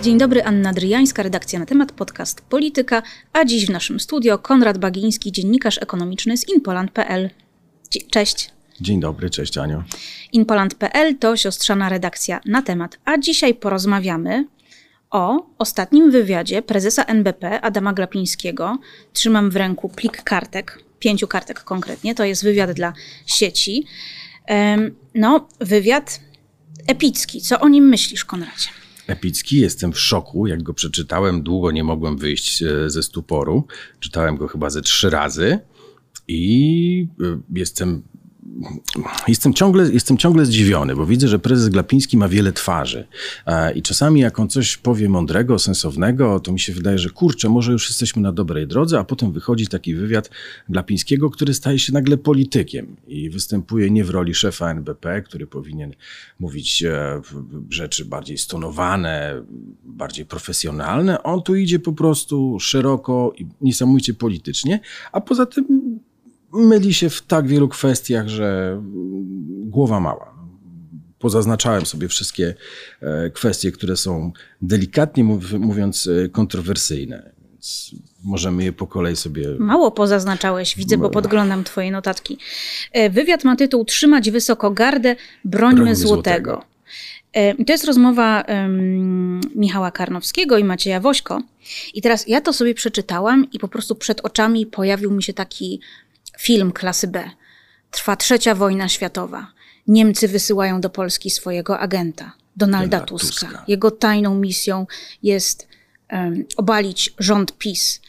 Dzień dobry, Anna Dryjańska, redakcja na temat podcast Polityka, a dziś w naszym studio Konrad Bagiński, dziennikarz ekonomiczny z inpoland.pl. Cześć. Dzień dobry, cześć Aniu. Inpoland.pl to siostrzana redakcja na temat, a dzisiaj porozmawiamy o ostatnim wywiadzie prezesa NBP Adama Glapińskiego. Trzymam w ręku plik kartek, pięciu kartek konkretnie, to jest wywiad dla sieci. No, wywiad epicki. Co o nim myślisz, Konradzie? Epicki. Jestem w szoku. Jak go przeczytałem, długo nie mogłem wyjść e, ze stuporu. Czytałem go chyba ze trzy razy i e, jestem Jestem ciągle, jestem ciągle zdziwiony, bo widzę, że prezes Glapiński ma wiele twarzy. E, I czasami, jak on coś powie mądrego, sensownego, to mi się wydaje, że kurczę, może już jesteśmy na dobrej drodze, a potem wychodzi taki wywiad Glapińskiego, który staje się nagle politykiem i występuje nie w roli szefa NBP, który powinien mówić e, rzeczy bardziej stonowane, bardziej profesjonalne. On tu idzie po prostu szeroko i niesamowicie politycznie, a poza tym myli się w tak wielu kwestiach, że głowa mała. Pozaznaczałem sobie wszystkie e, kwestie, które są delikatnie mówiąc e, kontrowersyjne. Więc możemy je po kolei sobie. Mało pozaznaczałeś, widzę, bo podglądam Twoje notatki. E, wywiad ma tytuł Trzymać wysoko gardę, brońmy, brońmy złotego. złotego. To jest rozmowa um, Michała Karnowskiego i Macieja Wośko. I teraz ja to sobie przeczytałam i po prostu przed oczami pojawił mi się taki Film klasy B. Trwa trzecia wojna światowa. Niemcy wysyłają do Polski swojego agenta, Donalda Tuska. Tuska. Jego tajną misją jest um, obalić rząd PiS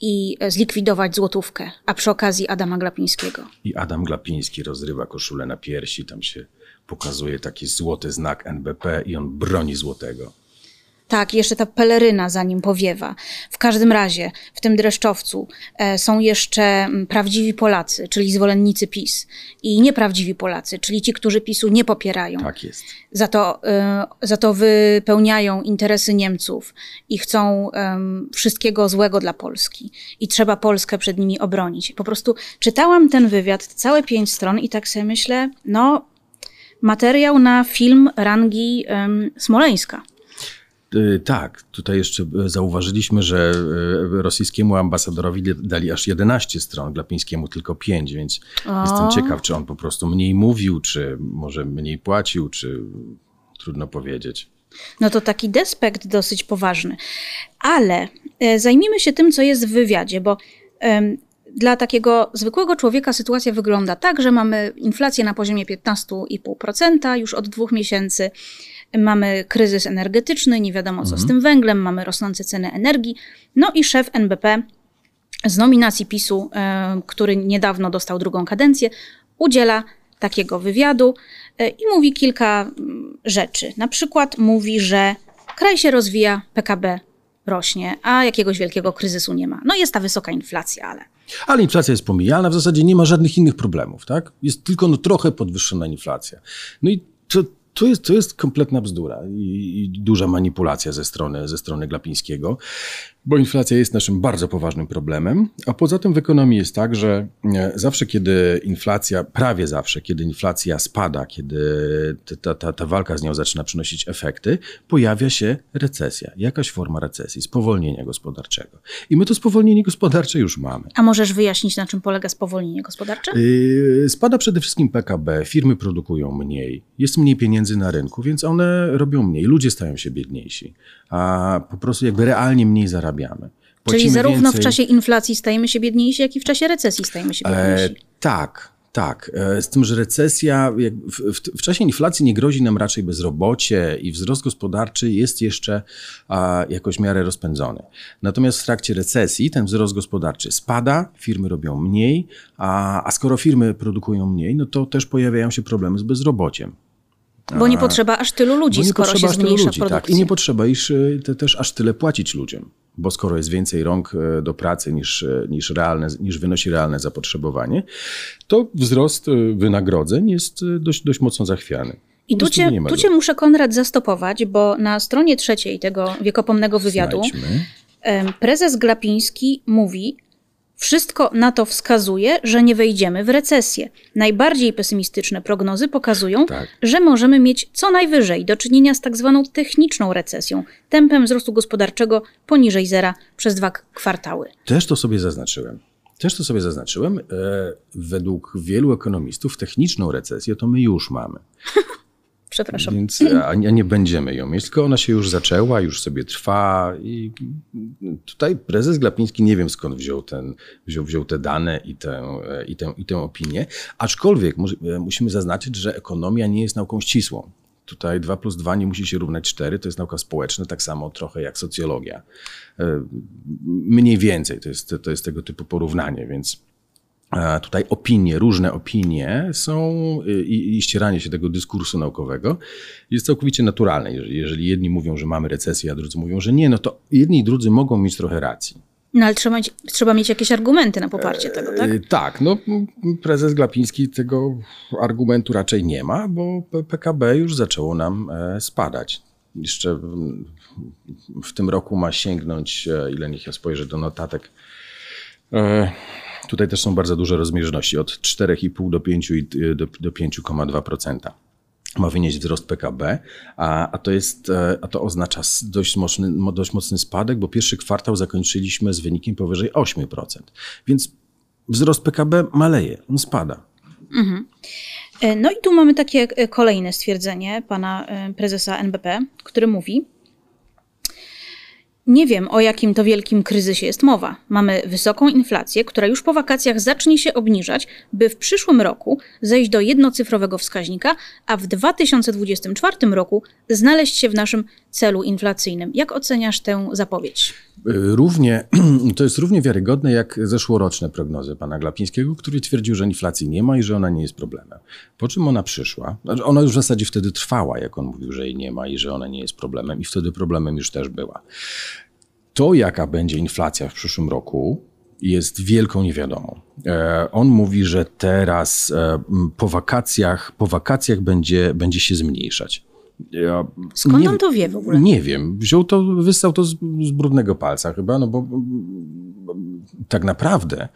i e, zlikwidować złotówkę, a przy okazji Adama Glapińskiego. I Adam Glapiński rozrywa koszulę na piersi, tam się pokazuje taki złoty znak NBP i on broni złotego. Tak, jeszcze ta peleryna za nim powiewa. W każdym razie w tym dreszczowcu e, są jeszcze mm, prawdziwi Polacy, czyli zwolennicy PiS i nieprawdziwi Polacy, czyli ci, którzy PiSu nie popierają. Tak jest. Za to, e, za to wypełniają interesy Niemców i chcą wszystkiego złego dla Polski. I trzeba Polskę przed nimi obronić. Po prostu czytałam ten wywiad, całe pięć stron i tak sobie myślę, no materiał na film rangi Smoleńska. Y, tak, tutaj jeszcze y, zauważyliśmy, że y, rosyjskiemu ambasadorowi dali aż 11 stron, Glapińskiemu tylko 5, więc o. jestem ciekaw, czy on po prostu mniej mówił, czy może mniej płacił, czy trudno powiedzieć. No to taki despekt dosyć poważny. Ale zajmijmy się tym, co jest w wywiadzie, bo dla takiego zwykłego człowieka sytuacja wygląda tak, że mamy inflację na poziomie 15,5% już od dwóch miesięcy. Mamy kryzys energetyczny, nie wiadomo co mhm. z tym węglem, mamy rosnące ceny energii. No i szef NBP z nominacji PiSu, e, który niedawno dostał drugą kadencję, udziela takiego wywiadu e, i mówi kilka mm, rzeczy. Na przykład mówi, że kraj się rozwija, PKB rośnie, a jakiegoś wielkiego kryzysu nie ma. No jest ta wysoka inflacja, ale. Ale inflacja jest pomijalna, w zasadzie nie ma żadnych innych problemów, tak? Jest tylko no, trochę podwyższona inflacja. No i to, to jest, to jest kompletna bzdura i, i, duża manipulacja ze strony, ze strony Glapińskiego, bo inflacja jest naszym bardzo poważnym problemem, a poza tym w ekonomii jest tak, że e, zawsze kiedy inflacja, prawie zawsze, kiedy inflacja spada, kiedy ta, ta, ta walka z nią zaczyna przynosić efekty, pojawia się recesja, jakaś forma recesji, spowolnienia gospodarczego. I my to spowolnienie gospodarcze już mamy. A możesz wyjaśnić, na czym polega spowolnienie gospodarcze? Yy, spada przede wszystkim PKB, firmy produkują mniej, jest mniej pieniędzy pieniędzy na rynku, więc one robią mniej. Ludzie stają się biedniejsi, a po prostu jakby realnie mniej zarabiamy. Płacimy Czyli zarówno więcej... w czasie inflacji stajemy się biedniejsi, jak i w czasie recesji stajemy się biedniejsi. E, tak, tak, e, z tym, że recesja, w, w, w, czasie inflacji nie grozi nam raczej bezrobocie i wzrost gospodarczy jest jeszcze a, jakoś w miarę rozpędzony. Natomiast w trakcie recesji ten wzrost gospodarczy spada, firmy robią mniej, a, a skoro firmy produkują mniej, no to też pojawiają się problemy z bezrobociem. Bo nie potrzeba aż tylu ludzi, skoro się zmniejsza ludzi, produkcja. Tak. I nie potrzeba iż, y, te, też aż tyle płacić ludziom, bo skoro jest więcej rąk y, do pracy niż, y, niż, realne, niż wynosi realne zapotrzebowanie, to wzrost wynagrodzeń jest dość, dość mocno zachwiany. I tu cię, tu cię muszę, Konrad, zastopować, bo na stronie trzeciej tego wiekopomnego wywiadu Znajdźmy. prezes Glapiński mówi, Wszystko na to wskazuje, że nie wejdziemy w recesję. Najbardziej pesymistyczne prognozy pokazują, Tak. że możemy mieć co najwyżej do czynienia z tak zwaną techniczną recesją, tempem wzrostu gospodarczego poniżej zera przez dwa kwartały. Też to sobie zaznaczyłem. Też to sobie zaznaczyłem. E, według wielu ekonomistów techniczną recesję to my już mamy. Przepraszam. Więc a nie, będziemy ją mieć, tylko ona się już zaczęła, już sobie trwa i tutaj prezes Glapiński nie wiem skąd wziął, ten, wziął, wziął te dane i tę, i, tę, i tę opinię, aczkolwiek mu- musimy zaznaczyć, że ekonomia nie jest nauką ścisłą. Tutaj 2 plus 2 nie musi się równać 4, to jest nauka społeczna, tak samo trochę jak socjologia. E, Mniej więcej to jest, to jest tego typu porównanie, więc E, Tutaj opinie, różne opinie są y, i, i ścieranie się tego dyskursu naukowego jest całkowicie naturalne. Jeżeli, jeżeli jedni mówią, że mamy recesję, a drudzy mówią, że nie, no to jedni i drudzy mogą mieć trochę racji. No ale trzeba mieć, trzeba mieć jakieś argumenty na poparcie tego, tak? E, Tak, no prezes Glapiński tego argumentu raczej nie ma, bo PKB już zaczęło nam e, spadać. Jeszcze w, w tym roku ma sięgnąć, e, ile niech ja spojrzę do notatek, e, Tutaj też są bardzo duże rozbieżności, od 4,5 do 5 i do, do 5,2% ma wynieść wzrost PKB, a, a, to jest, e, a to oznacza dość mocny, mo- dość mocny spadek, bo pierwszy kwartał zakończyliśmy z wynikiem powyżej 8%. Więc wzrost PKB maleje, on spada. E, No i tu mamy takie e, kolejne stwierdzenie pana prezesa NBP, który mówi: Nie wiem, o jakim to wielkim kryzysie jest mowa. Mamy wysoką inflację, która już po wakacjach zacznie się obniżać, by w przyszłym roku zejść do jednocyfrowego wskaźnika, a w 2024 roku znaleźć się w naszym celu inflacyjnym. Jak oceniasz tę zapowiedź? Równie, to jest równie wiarygodne jak zeszłoroczne prognozy pana Glapińskiego, który twierdził, że inflacji nie ma i że ona nie jest problemem. Po czym ona przyszła. Znaczy, Ona już w zasadzie wtedy trwała, jak on mówił, że jej nie ma i że ona nie jest problemem, i wtedy problemem już też była. To, jaka będzie inflacja w przyszłym roku, jest wielką niewiadomą. E, On mówi, że teraz e, po wakacjach, po wakacjach będzie, będzie się zmniejszać. Ja Skąd nie- on to wie w ogóle? Nie wiem. Wziął to, wyssał to z, z brudnego palca chyba, no bo mm, tak naprawdę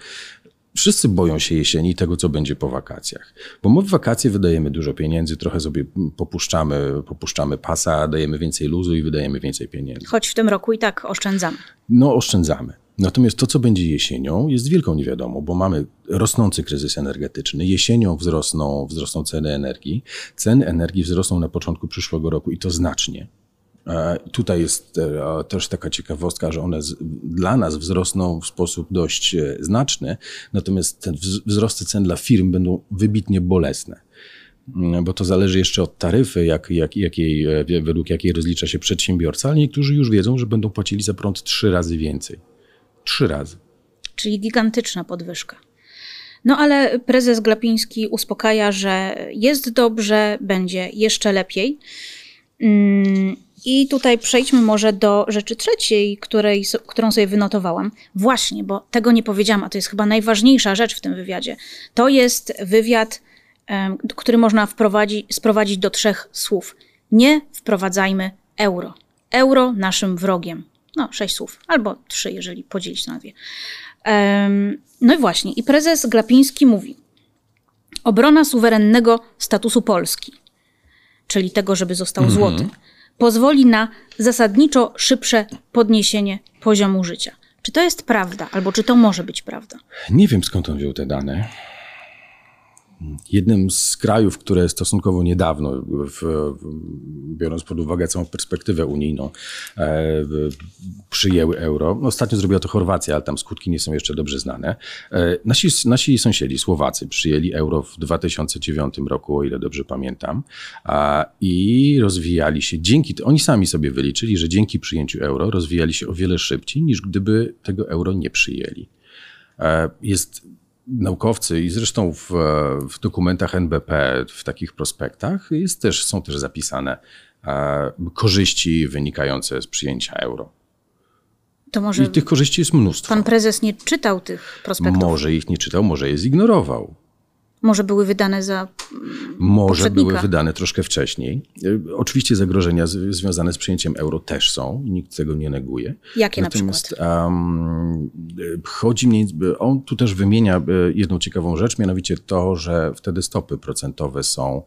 wszyscy boją się jesieni i tego, co będzie po wakacjach. Bo my w wakacje wydajemy dużo pieniędzy, trochę sobie popuszczamy, popuszczamy pasa, dajemy więcej luzu i wydajemy więcej pieniędzy. Choć w tym roku i tak oszczędzamy. No, oszczędzamy. Natomiast to, co będzie jesienią, jest wielką niewiadomą, bo mamy rosnący kryzys energetyczny. Jesienią wzrosną, wzrosną ceny energii. Ceny energii wzrosną na początku przyszłego roku i to znacznie. E, Tutaj jest e, też taka ciekawostka, że one dla nas wzrosną w sposób dość e, znaczny, natomiast te wz- wzrosty cen dla firm będą wybitnie bolesne. Mm, Bo to zależy jeszcze od taryfy, jak, jak, jakiej, według jakiej rozlicza się przedsiębiorca, ale niektórzy już wiedzą, że będą płacili za prąd trzy razy więcej. Trzy razy. czyli gigantyczna podwyżka. No ale prezes Glapiński uspokaja, że jest dobrze, będzie jeszcze lepiej. Mm, I tutaj przejdźmy może do rzeczy trzeciej, której, którą sobie wynotowałam. Właśnie, bo tego nie powiedziałam, a to jest chyba najważniejsza rzecz w tym wywiadzie. To jest wywiad, który można sprowadzić do trzech słów. Nie wprowadzajmy euro. Euro naszym wrogiem. No, sześć słów, albo trzy, jeżeli podzielić na dwie. No i właśnie, i prezes Glapiński mówi: Obrona suwerennego statusu Polski, czyli tego, żeby został złotym, pozwoli na zasadniczo szybsze podniesienie poziomu życia. Czy to jest prawda, albo czy to może być prawda? Nie wiem skąd on wziął te dane. Jednym z krajów, które stosunkowo niedawno, w, biorąc pod uwagę całą perspektywę unijną, e, przyjęły euro. Ostatnio zrobiła to Chorwacja, ale tam skutki nie są jeszcze dobrze znane. E, nasi, nasi sąsiedzi, Słowacy, przyjęli euro w 2009 roku, o ile dobrze pamiętam, a, i rozwijali się dzięki, oni sami sobie wyliczyli, że dzięki przyjęciu euro rozwijali się o wiele szybciej, niż gdyby tego euro nie przyjęli. E, Jest naukowcy i zresztą w, w dokumentach NBP, w takich prospektach jest też, są też zapisane e, korzyści wynikające z przyjęcia euro. To może I tych korzyści jest mnóstwo. pan prezes nie czytał tych prospektów? Może ich nie czytał, może je zignorował. Może były wydane za. Może były wydane troszkę wcześniej. E, oczywiście zagrożenia z, związane z przyjęciem euro też są, nikt tego nie neguje. Jakie Natomiast, na przykład? Um, chodzi mnie, on tu też wymienia e, jedną ciekawą rzecz, mianowicie to, że wtedy stopy procentowe są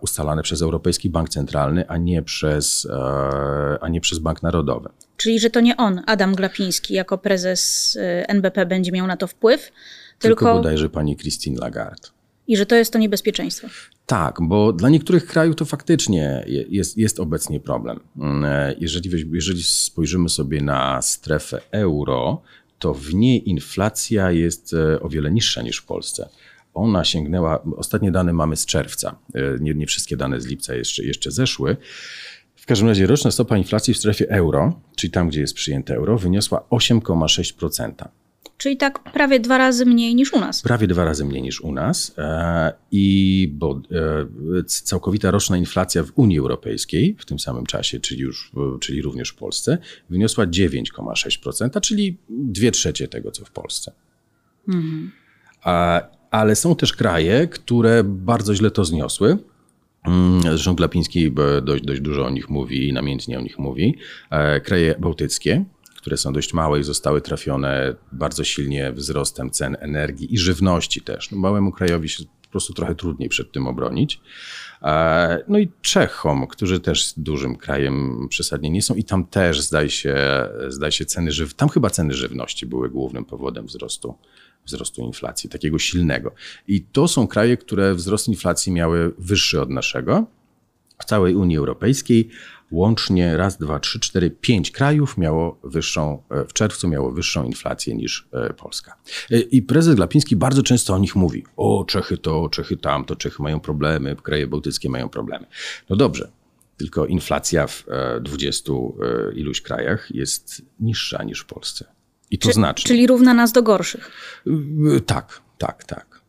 ustalane przez Europejski Bank Centralny, a nie przez, e, a nie przez Bank Narodowy. Czyli, że to nie on, Adam Glapiński, jako prezes NBP będzie miał na to wpływ, tylko, tylko bodajże pani Christine Lagarde. I że to jest to niebezpieczeństwo. Tak, bo dla niektórych krajów to faktycznie jest, jest obecnie problem. Mm, e, jeżeli, jeżeli spojrzymy sobie na strefę euro, to w niej inflacja jest e, o wiele niższa niż w Polsce. Ona sięgnęła, ostatnie dane mamy z czerwca, e, nie, nie wszystkie dane z lipca jeszcze, jeszcze zeszły. W każdym razie roczna stopa inflacji w strefie euro, czyli tam, gdzie jest przyjęte euro, wyniosła 8,6%. Czyli tak prawie dwa razy mniej niż u nas. Prawie dwa razy mniej niż u nas. E, I bo e, całkowita roczna inflacja w Unii Europejskiej w tym samym czasie, czyli, już, czyli również w Polsce, wyniosła 9,6%, czyli dwie trzecie tego, co w Polsce. Mhm. Ale są też kraje, które bardzo źle to zniosły. Mm, zresztą Glapiński dość, dość dużo o nich mówi, namiętnie o nich mówi. E, kraje bałtyckie, które są dość małe i zostały trafione bardzo silnie wzrostem cen energii i żywności też. No, małemu krajowi się po prostu trochę trudniej przed tym obronić. E, no i Czechom, którzy też dużym krajem przesadnie nie są i tam też zdaje się, zdaje się ceny żyw... tam chyba ceny żywności były głównym powodem wzrostu, wzrostu inflacji, takiego silnego. I to są kraje, które wzrost inflacji miały wyższy od naszego w całej Unii Europejskiej, łącznie raz, dwa, trzy, cztery, pięć krajów miało wyższą, e, w czerwcu miało wyższą inflację niż e, Polska. E, I prezes Glapiński bardzo często o nich mówi. O, Czechy to, Czechy tam, to Czechy mają problemy, kraje bałtyckie mają problemy. No dobrze, tylko inflacja w dwudziestu iluś krajach jest niższa niż w Polsce. I to Czy, znacznie. Czyli równa nas do gorszych. Tak, tak, tak.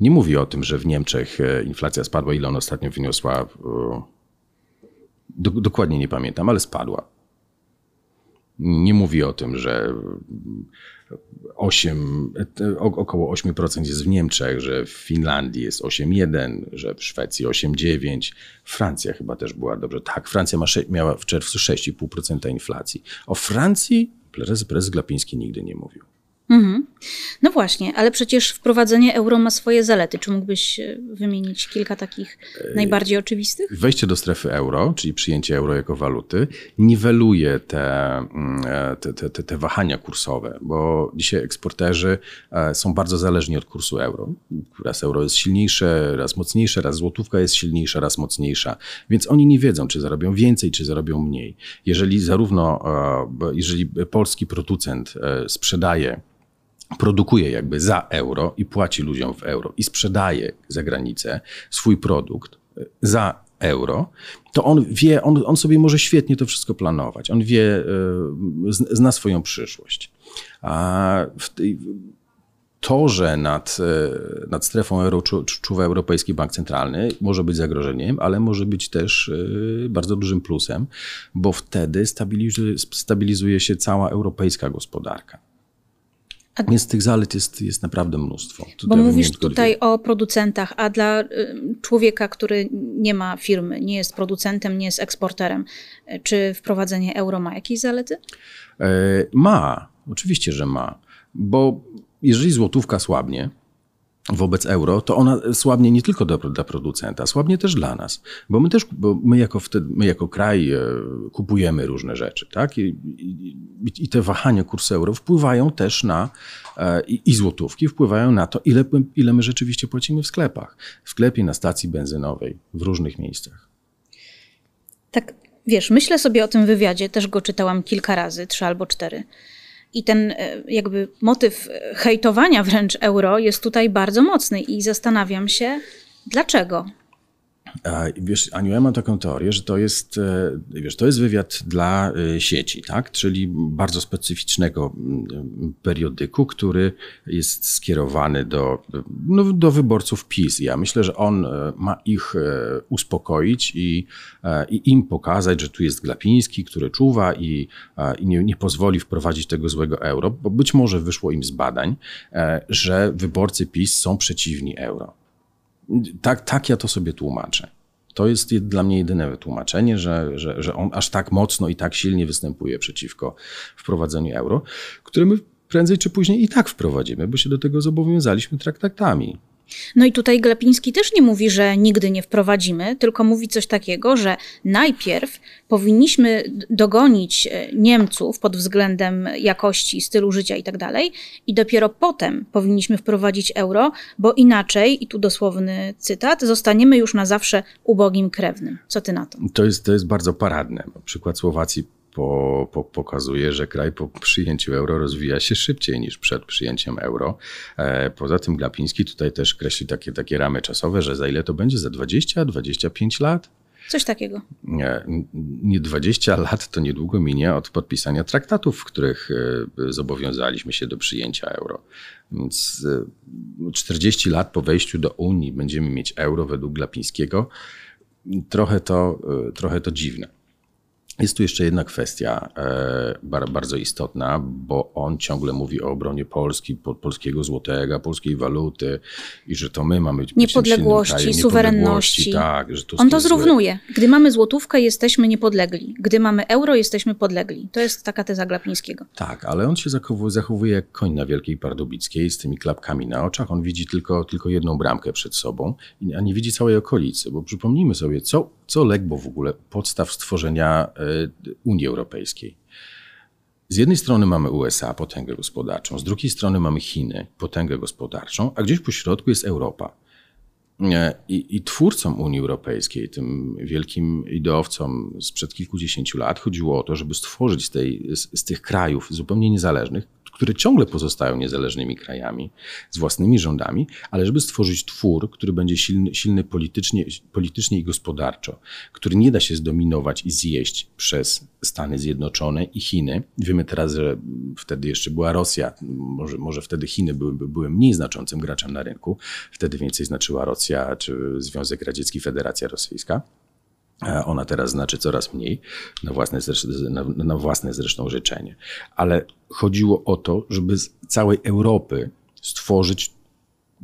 Nie mówi o tym, że w Niemczech inflacja spadła, ile ona ostatnio wyniosła do, dokładnie nie pamiętam, ale spadła. Nie mówi o tym, że 8, około 8% jest w Niemczech, że w Finlandii jest 8,1, że w Szwecji 8,9. Francja chyba też była dobrze. Tak, Francja ma, miała w czerwcu 6,5% inflacji. O Francji prezes, prezes Glapiński nigdy nie mówił. Mhm. No właśnie, ale przecież wprowadzenie euro ma swoje zalety. Czy mógłbyś e, wymienić kilka takich najbardziej oczywistych? Wejście do strefy euro, czyli przyjęcie euro jako waluty, niweluje te, mm, e, te, te, te wahania kursowe, bo dzisiaj eksporterzy e, są bardzo zależni od kursu euro. Raz euro jest silniejsze, raz mocniejsze, raz złotówka jest silniejsza, raz mocniejsza, więc oni nie wiedzą, czy zarobią więcej, czy zarobią mniej. Jeżeli zarówno, jeżeli polski producent sprzedaje produkuje jakby za euro i płaci ludziom w euro i sprzedaje za granicę swój produkt e, za euro, to on wie, on, on sobie może świetnie to wszystko planować. On wie, e, zna swoją przyszłość. A tej, to, że nad, e, nad strefą euro czuwa Europejski Bank Centralny, może być zagrożeniem, ale może być też bardzo dużym plusem, bo wtedy stabilizuje, stabilizuje się cała europejska gospodarka. A... Więc tych zalet jest, jest naprawdę mnóstwo. Tutaj Bo mówisz tutaj o producentach, a dla y, człowieka, który nie ma firmy, nie jest producentem, nie jest eksporterem, y, czy wprowadzenie euro ma jakieś zalety? E, ma, oczywiście, że ma. Bo jeżeli złotówka słabnie, wobec euro, to ona słabnie nie tylko dla, dla producenta, słabnie też dla nas. Bo my też, bo my jako, wtedy, my jako kraj e, kupujemy różne rzeczy, tak? I, i, i te wahania kursu euro wpływają też na, e, i, i złotówki wpływają na to, ile, ile my rzeczywiście płacimy w sklepach. W sklepie, na stacji benzynowej, w różnych miejscach. Tak, wiesz, myślę sobie o tym wywiadzie, też go czytałam kilka razy, trzy albo cztery. I ten e, jakby motyw e, hejtowania wręcz euro jest tutaj bardzo mocny i zastanawiam się, dlaczego. Wiesz, Aniu, ja mam taką teorię, że to jest, e, wiesz, to jest wywiad dla e, sieci, tak? czyli bardzo specyficznego periodyku, który jest skierowany do, no, do wyborców PiS. Ja myślę, że on e, ma ich uspokoić i, i im pokazać, że tu jest Glapiński, który czuwa i, i nie, nie pozwoli wprowadzić tego złego euro, bo być może wyszło im z badań, że wyborcy PiS są przeciwni euro. Tak, tak ja to sobie tłumaczę. To jest dla mnie jedyne wytłumaczenie, że, że, że on aż tak mocno i tak silnie występuje przeciwko wprowadzeniu euro, które my prędzej czy później i tak wprowadzimy, bo się do tego zobowiązaliśmy traktatami. No i tutaj Glepiński też nie mówi, że nigdy nie wprowadzimy, tylko mówi coś takiego, że najpierw powinniśmy dogonić e, Niemców pod względem jakości, stylu życia itd. Tak i dopiero potem powinniśmy wprowadzić euro, bo inaczej, i tu dosłowny cytat, zostaniemy już na zawsze ubogim krewnym. Co ty na to? To jest, to jest bardzo paradne. Przykład Słowacji po, po, pokazuje, że kraj po przyjęciu euro rozwija się szybciej niż przed przyjęciem euro. E, poza tym Glapiński tutaj też kreśli takie, takie ramy czasowe, że za ile to będzie? Za 20-25 lat? Coś takiego. Nie, nie 20 lat to niedługo minie od podpisania traktatów, w których e, zobowiązaliśmy się do przyjęcia euro. Więc 40 e, lat po wejściu do Unii będziemy mieć euro według Glapińskiego. Trochę to, trochę to dziwne. Jest tu jeszcze jedna kwestia e, bardzo istotna, bo on ciągle mówi o obronie Polski, polskiego złotego, polskiej waluty i że to my mamy być niepodległości, krajem, suwerenności. Tak, że on to zrównuje. Gdy mamy złotówkę, jesteśmy niepodlegli. Gdy mamy euro, jesteśmy podlegli. To jest taka teza Glapińskiego. Tak, ale on się zachowuje, zachowuje jak koń na Wielkiej Pardubickiej z tymi klapkami na oczach. On widzi tylko, tylko jedną bramkę przed sobą, a nie widzi całej okolicy, bo przypomnijmy sobie, co co legło w ogóle podstaw stworzenia e, Unii Europejskiej. Z jednej strony mamy USA, potęgę gospodarczą, z drugiej strony mamy Chiny, potęgę gospodarczą, a gdzieś po środku jest Europa. E, I, I twórcom Unii Europejskiej, tym wielkim ideowcom sprzed kilkudziesięciu lat, chodziło o to, żeby stworzyć z, tej, z, z tych krajów zupełnie niezależnych które ciągle pozostają niezależnymi krajami, z własnymi rządami, ale żeby stworzyć twór, który będzie silny, silny politycznie, politycznie i gospodarczo, który nie da się zdominować i zjeść przez Stany Zjednoczone i Chiny. Wiemy teraz, że wtedy jeszcze była Rosja, może, może wtedy Chiny były, były mniej znaczącym graczem na rynku, wtedy więcej znaczyła Rosja czy Związek Radziecki, Federacja Rosyjska. Ona teraz znaczy coraz mniej, na własne, na, na własne zresztą życzenie. Ale chodziło o to, żeby z całej Europy stworzyć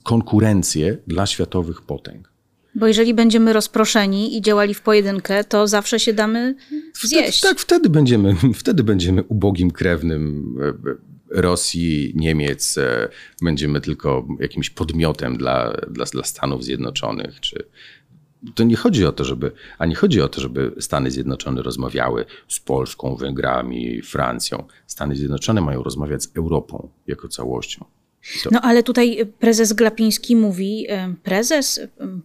konkurencję dla światowych potęg. Bo jeżeli będziemy rozproszeni i działali w pojedynkę, to zawsze się damy zjeść. Wtedy, tak, wtedy będziemy, wtedy będziemy ubogim krewnym e, e, Rosji, Niemiec. E, będziemy tylko jakimś podmiotem dla, dla, dla Stanów Zjednoczonych czy, to nie chodzi o to, żeby, a nie chodzi o to, żeby Stany Zjednoczone rozmawiały z Polską, Węgrami, Francją. Stany Zjednoczone mają rozmawiać z Europą jako całością. To... No ale tutaj prezes Glapiński mówi, prezes,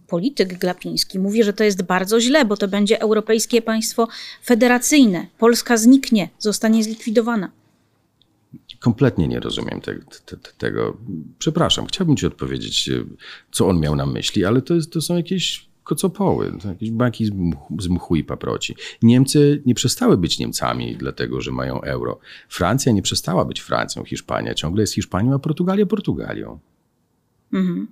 polityk Glapiński mówi, że to jest bardzo źle, bo to będzie europejskie państwo federacyjne. Polska zniknie, zostanie zlikwidowana. Kompletnie nie rozumiem te, te, te, tego. Przepraszam, chciałbym ci odpowiedzieć, e, co on miał na myśli, ale to, jest, to są jakieś kocopoły, jakieś baki z mchu, z mchu i paproci. Niemcy nie przestały być Niemcami, dlatego że mają euro. Francja nie przestała być Francją, Hiszpania ciągle jest Hiszpanią, a Portugalia Portugalią. Mhm.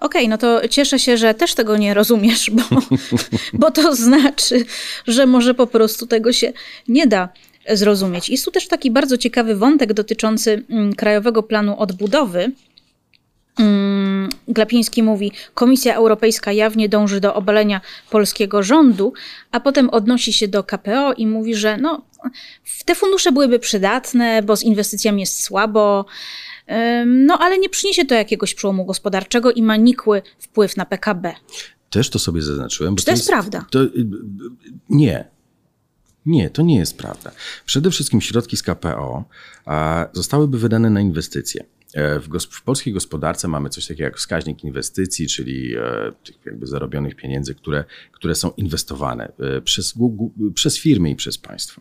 Okej, okay, no to cieszę się, że też tego nie rozumiesz, bo, bo to znaczy, że może po prostu tego się nie da zrozumieć. Jest tu też taki bardzo ciekawy wątek dotyczący mm, Krajowego Planu Odbudowy, Mm, Glapiński mówi, Komisja Europejska jawnie dąży do obalenia polskiego rządu, a potem odnosi się do KPO i mówi, że no, te fundusze byłyby przydatne, bo z inwestycjami jest słabo, no ale nie przyniesie to jakiegoś przełomu gospodarczego i ma nikły wpływ na PKB. Też to sobie zaznaczyłem. Czy to, to jest, jest, prawda? To, y, nie. Nie, to nie jest prawda. Przede wszystkim środki z KPO zostałyby wydane na inwestycje. E, w, w, polskiej gospodarce mamy coś takiego jak wskaźnik inwestycji, czyli e, tych jakby zarobionych pieniędzy, które, które są inwestowane e, przez, przez firmy i przez państwo.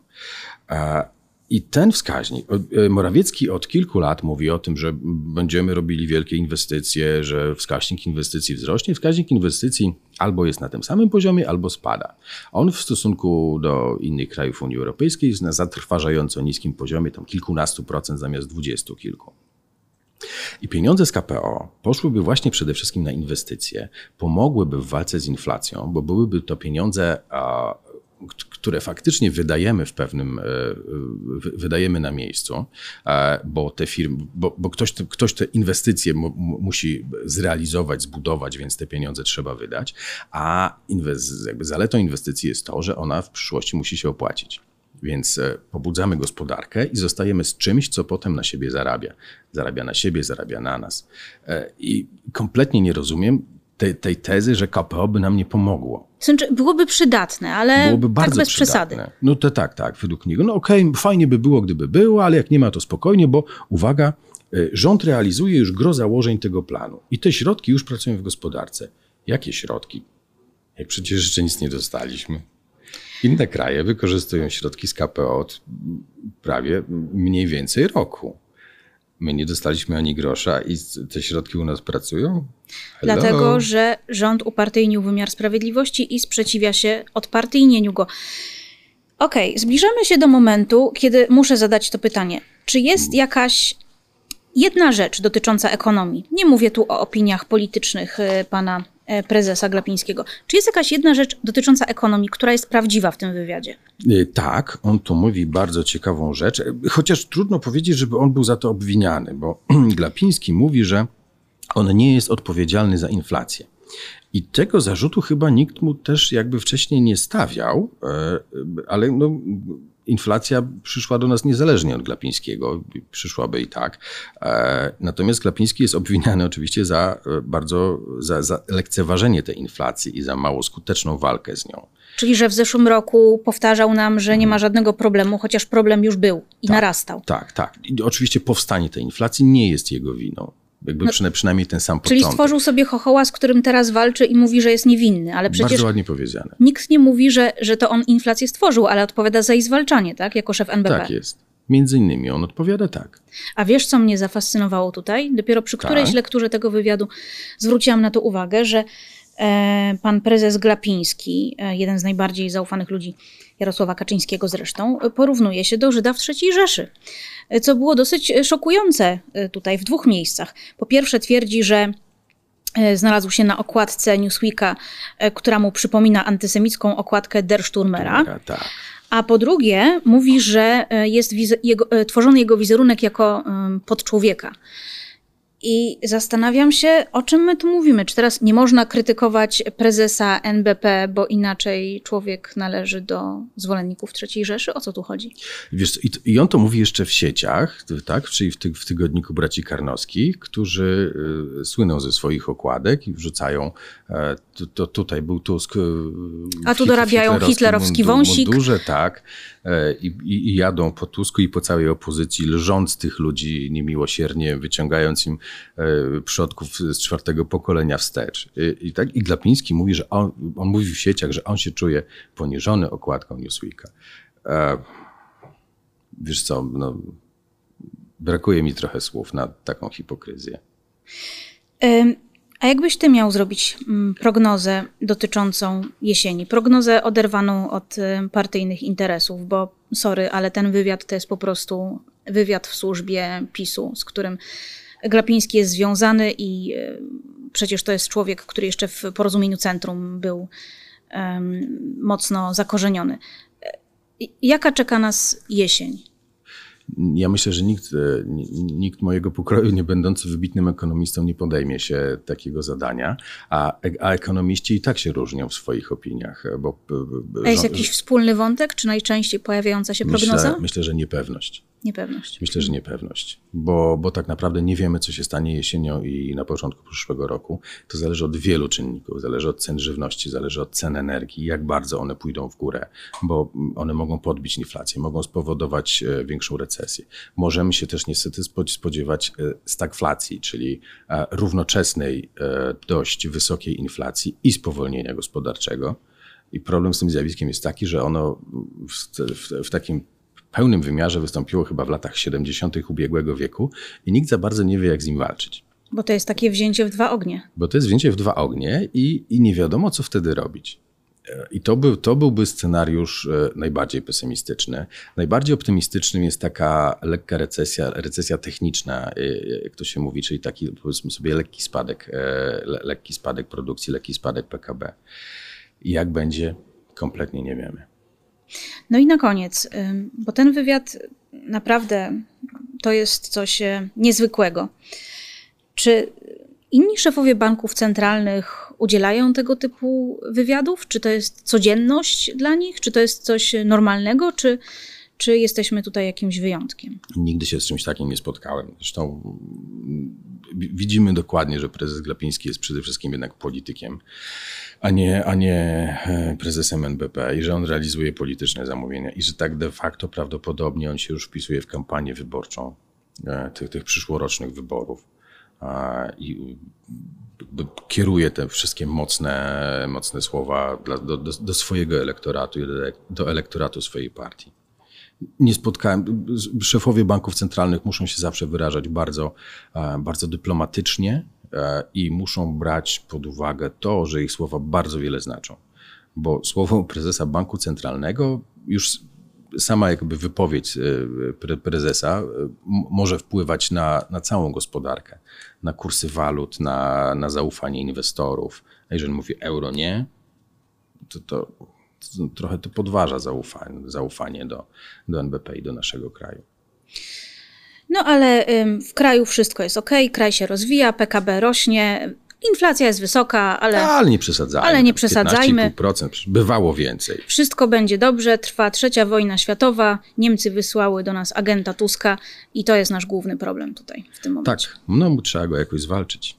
I ten wskaźnik, e, Morawiecki od kilku lat mówi o tym, że będziemy robili wielkie inwestycje, że wskaźnik inwestycji wzrośnie. Wskaźnik inwestycji albo jest na tym samym poziomie, albo spada. On w stosunku do innych krajów Unii Europejskiej jest na zatrważająco niskim poziomie, tam kilkunastu procent zamiast dwudziestu kilku. I pieniądze z KPO poszłyby właśnie przede wszystkim na inwestycje, pomogłyby w walce z inflacją, bo byłyby to pieniądze które faktycznie wydajemy w pewnym, e, wydajemy na miejscu, e, bo te firmy, bo, bo ktoś, ktoś te inwestycje mu, musi zrealizować, zbudować, więc te pieniądze trzeba wydać, a inwest, jakby zaletą inwestycji jest to, że ona w przyszłości musi się opłacić. Więc e, pobudzamy gospodarkę i zostajemy z czymś, co potem na siebie zarabia. Zarabia na siebie, zarabia na nas. I kompletnie nie rozumiem, tej, tej tezy, że KPO by nam nie pomogło. Znaczy, byłoby przydatne, ale byłoby bardzo tak bez przydatne. przesady. No to tak, tak, według niego. No okej, okay, fajnie by było, gdyby było, ale jak nie ma, to spokojnie, bo uwaga, y, rząd realizuje już gro założeń tego planu i te środki już pracują w gospodarce. Jakie środki? Jak przecież jeszcze nic nie dostaliśmy. Inne kraje wykorzystują środki z KPO od prawie mniej więcej roku. My nie dostaliśmy ani grosza i te środki u nas pracują? Hello. Dlatego, że rząd upartyjnił wymiar sprawiedliwości i sprzeciwia się odpartyjnieniu go. Okej, okay, zbliżamy się do momentu, kiedy muszę zadać to pytanie. Czy jest jakaś jedna rzecz dotycząca ekonomii? Nie mówię tu o opiniach politycznych y, pana prezesa Glapińskiego. Czy jest jakaś jedna rzecz dotycząca ekonomii, która jest prawdziwa w tym wywiadzie? E, tak, on tu mówi bardzo ciekawą rzecz, e, chociaż trudno powiedzieć, żeby on był za to obwiniany, bo Glapiński mówi, że on nie jest odpowiedzialny za inflację. I tego zarzutu chyba nikt mu też jakby wcześniej nie stawiał, ale no, inflacja przyszła do nas niezależnie od Glapińskiego, przyszłaby i tak. E, natomiast Glapiński jest obwiniany oczywiście za e, bardzo, za, za lekceważenie tej inflacji i za mało skuteczną walkę z nią. Czyli, że w zeszłym roku powtarzał nam, że nie ma mhm. żadnego problemu, chociaż problem już był i tak, narastał. Tak, tak. I oczywiście powstanie tej inflacji nie jest jego winą. Jakby no, przynajmniej ten sam Czyli początek. stworzył sobie chochoła, z którym teraz walczy i mówi, że jest niewinny, ale przecież... Bardzo ładnie powiedziane. Nikt nie mówi, że, że to on inflację stworzył, ale odpowiada za jej zwalczanie, tak? Jako szef NBP. Tak jest. Między innymi on odpowiada tak. A wiesz, co mnie zafascynowało tutaj? Dopiero przy którejś tak. lekturze tego wywiadu zwróciłam na to uwagę, że e, pan prezes Glapiński, e, jeden z najbardziej zaufanych ludzi Jarosława Kaczyńskiego zresztą, porównuje się do Żyda w III Rzeszy co było dosyć szokujące e, tutaj w dwóch miejscach. Po pierwsze twierdzi, że znalazł się na okładce Newsweeka, która mu przypomina antysemicką okładkę Der Sturmera. Tak. A po drugie mówi, że jest jego, tworzony jego wizerunek jako podczłowieka. I zastanawiam się, o czym my tu mówimy. Czy teraz nie można krytykować prezesa NBP, bo inaczej człowiek należy do zwolenników III Rzeszy? O co tu chodzi? Wiesz, i on to mówi jeszcze w sieciach, tak? czyli w, ty, w tygodniku braci Karnowskich, którzy y, słyną ze swoich okładek i wrzucają, e, to, to tutaj był Tusk. Y, A tu dorabiają hitlerowski wąsik. Mundurze, tak. E, I, i, jadą po Tusku i po całej opozycji, lżąc tych ludzi niemiłosiernie, wyciągając im przodków z czwartego pokolenia wstecz. I, i, tak, i Glapiński mówi, że on, on mówi w sieciach, że on się czuje poniżony okładką Newsweeka. E, wiesz co, no, brakuje mi trochę słów na taką hipokryzję. A jakbyś ty miał zrobić mm, prognozę dotyczącą jesieni? Prognozę oderwaną od partyjnych interesów, bo sorry, ale ten wywiad to jest po prostu wywiad w służbie PiSu, z którym Glapiński jest związany i e, przecież to jest człowiek, który jeszcze w porozumieniu centrum był um, mocno zakorzeniony. E, jaka czeka nas jesień? Ja myślę, że nikt, e, nikt mojego pokroju, nie będący wybitnym ekonomistą, nie podejmie się takiego zadania, a, a ekonomiści i tak się różnią w swoich opiniach. Bo, a jest jakiś wspólny wątek, czy najczęściej pojawiająca się prognoza? Myślę, myślę że niepewność. Niepewność. Myślę, że niepewność, bo, bo tak naprawdę nie wiemy, co się stanie jesienią i na początku przyszłego roku. To zależy od wielu czynników. Zależy od cen żywności, zależy od cen energii, jak bardzo one pójdą w górę, bo one mogą podbić inflację, mogą spowodować e, większą recesję. Możemy się też niestety spodziewać e, stagflacji, czyli e, równoczesnej, dość wysokiej inflacji i spowolnienia gospodarczego. I problem z tym zjawiskiem jest taki, że ono w, w, w takim pełnym wymiarze wystąpiło chyba w latach 70. ubiegłego wieku i nikt za bardzo nie wie, jak z nim walczyć. Bo to jest takie wzięcie w dwa ognie. Bo to jest wzięcie w dwa ognie i, i nie wiadomo, co wtedy robić. E, I to, był, to byłby scenariusz e, najbardziej pesymistyczny. Najbardziej optymistycznym jest taka lekka recesja, recesja techniczna, e, jak to się mówi, czyli taki powiedzmy sobie lekki spadek, le, lekki spadek produkcji, lekki spadek PKB. I jak będzie, kompletnie nie wiemy. No i na koniec, bo ten wywiad naprawdę to jest coś niezwykłego. Czy inni szefowie banków centralnych udzielają tego typu wywiadów? Czy to jest codzienność dla nich? Czy to jest coś normalnego? Czy, czy jesteśmy tutaj jakimś wyjątkiem? Nigdy się z czymś takim nie spotkałem. Zresztą mm, widzimy dokładnie, że prezes Glapiński jest przede wszystkim jednak politykiem, a nie, a nie e, prezesem NBP i że on realizuje polityczne zamówienia i że tak de facto prawdopodobnie on się już wpisuje w kampanię wyborczą e, tych, tych przyszłorocznych wyborów i kieruje te wszystkie mocne, mocne słowa dla, do, do, swojego elektoratu i do, do elektoratu swojej partii. Nie spotkałem, szefowie banków centralnych muszą się zawsze wyrażać bardzo, bardzo dyplomatycznie i muszą brać pod uwagę to, że ich słowa bardzo wiele znaczą. Bo słowo prezesa banku centralnego już sama jakby wypowiedź e, prezesa e, może wpływać na, na całą gospodarkę, na kursy walut, na, na zaufanie inwestorów. A jeżeli mówi euro nie, to, to trochę to podważa zaufanie, zaufanie do, do NBP i do naszego kraju. No ale w kraju wszystko jest ok, kraj się rozwija, PKB rośnie, Inflacja jest wysoka, ale, ale nie przesadzajmy. Ale nie przesadzajmy. 15,5%, bywało więcej. Wszystko będzie dobrze, trwa trzecia wojna światowa, Niemcy wysłały do nas agenta Tuska i to jest nasz główny problem tutaj w tym momencie. Tak, no trzeba go jakoś zwalczyć.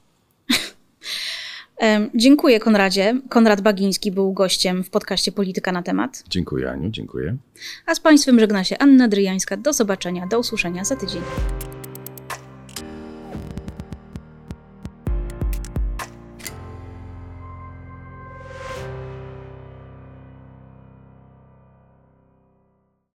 Dziękuję Konradzie. Konrad Bagiński był gościem w podcaście Polityka na temat. Dziękuję Aniu, dziękuję. A z Państwem żegna się Anna Dryjańska. Do zobaczenia, do usłyszenia za tydzień.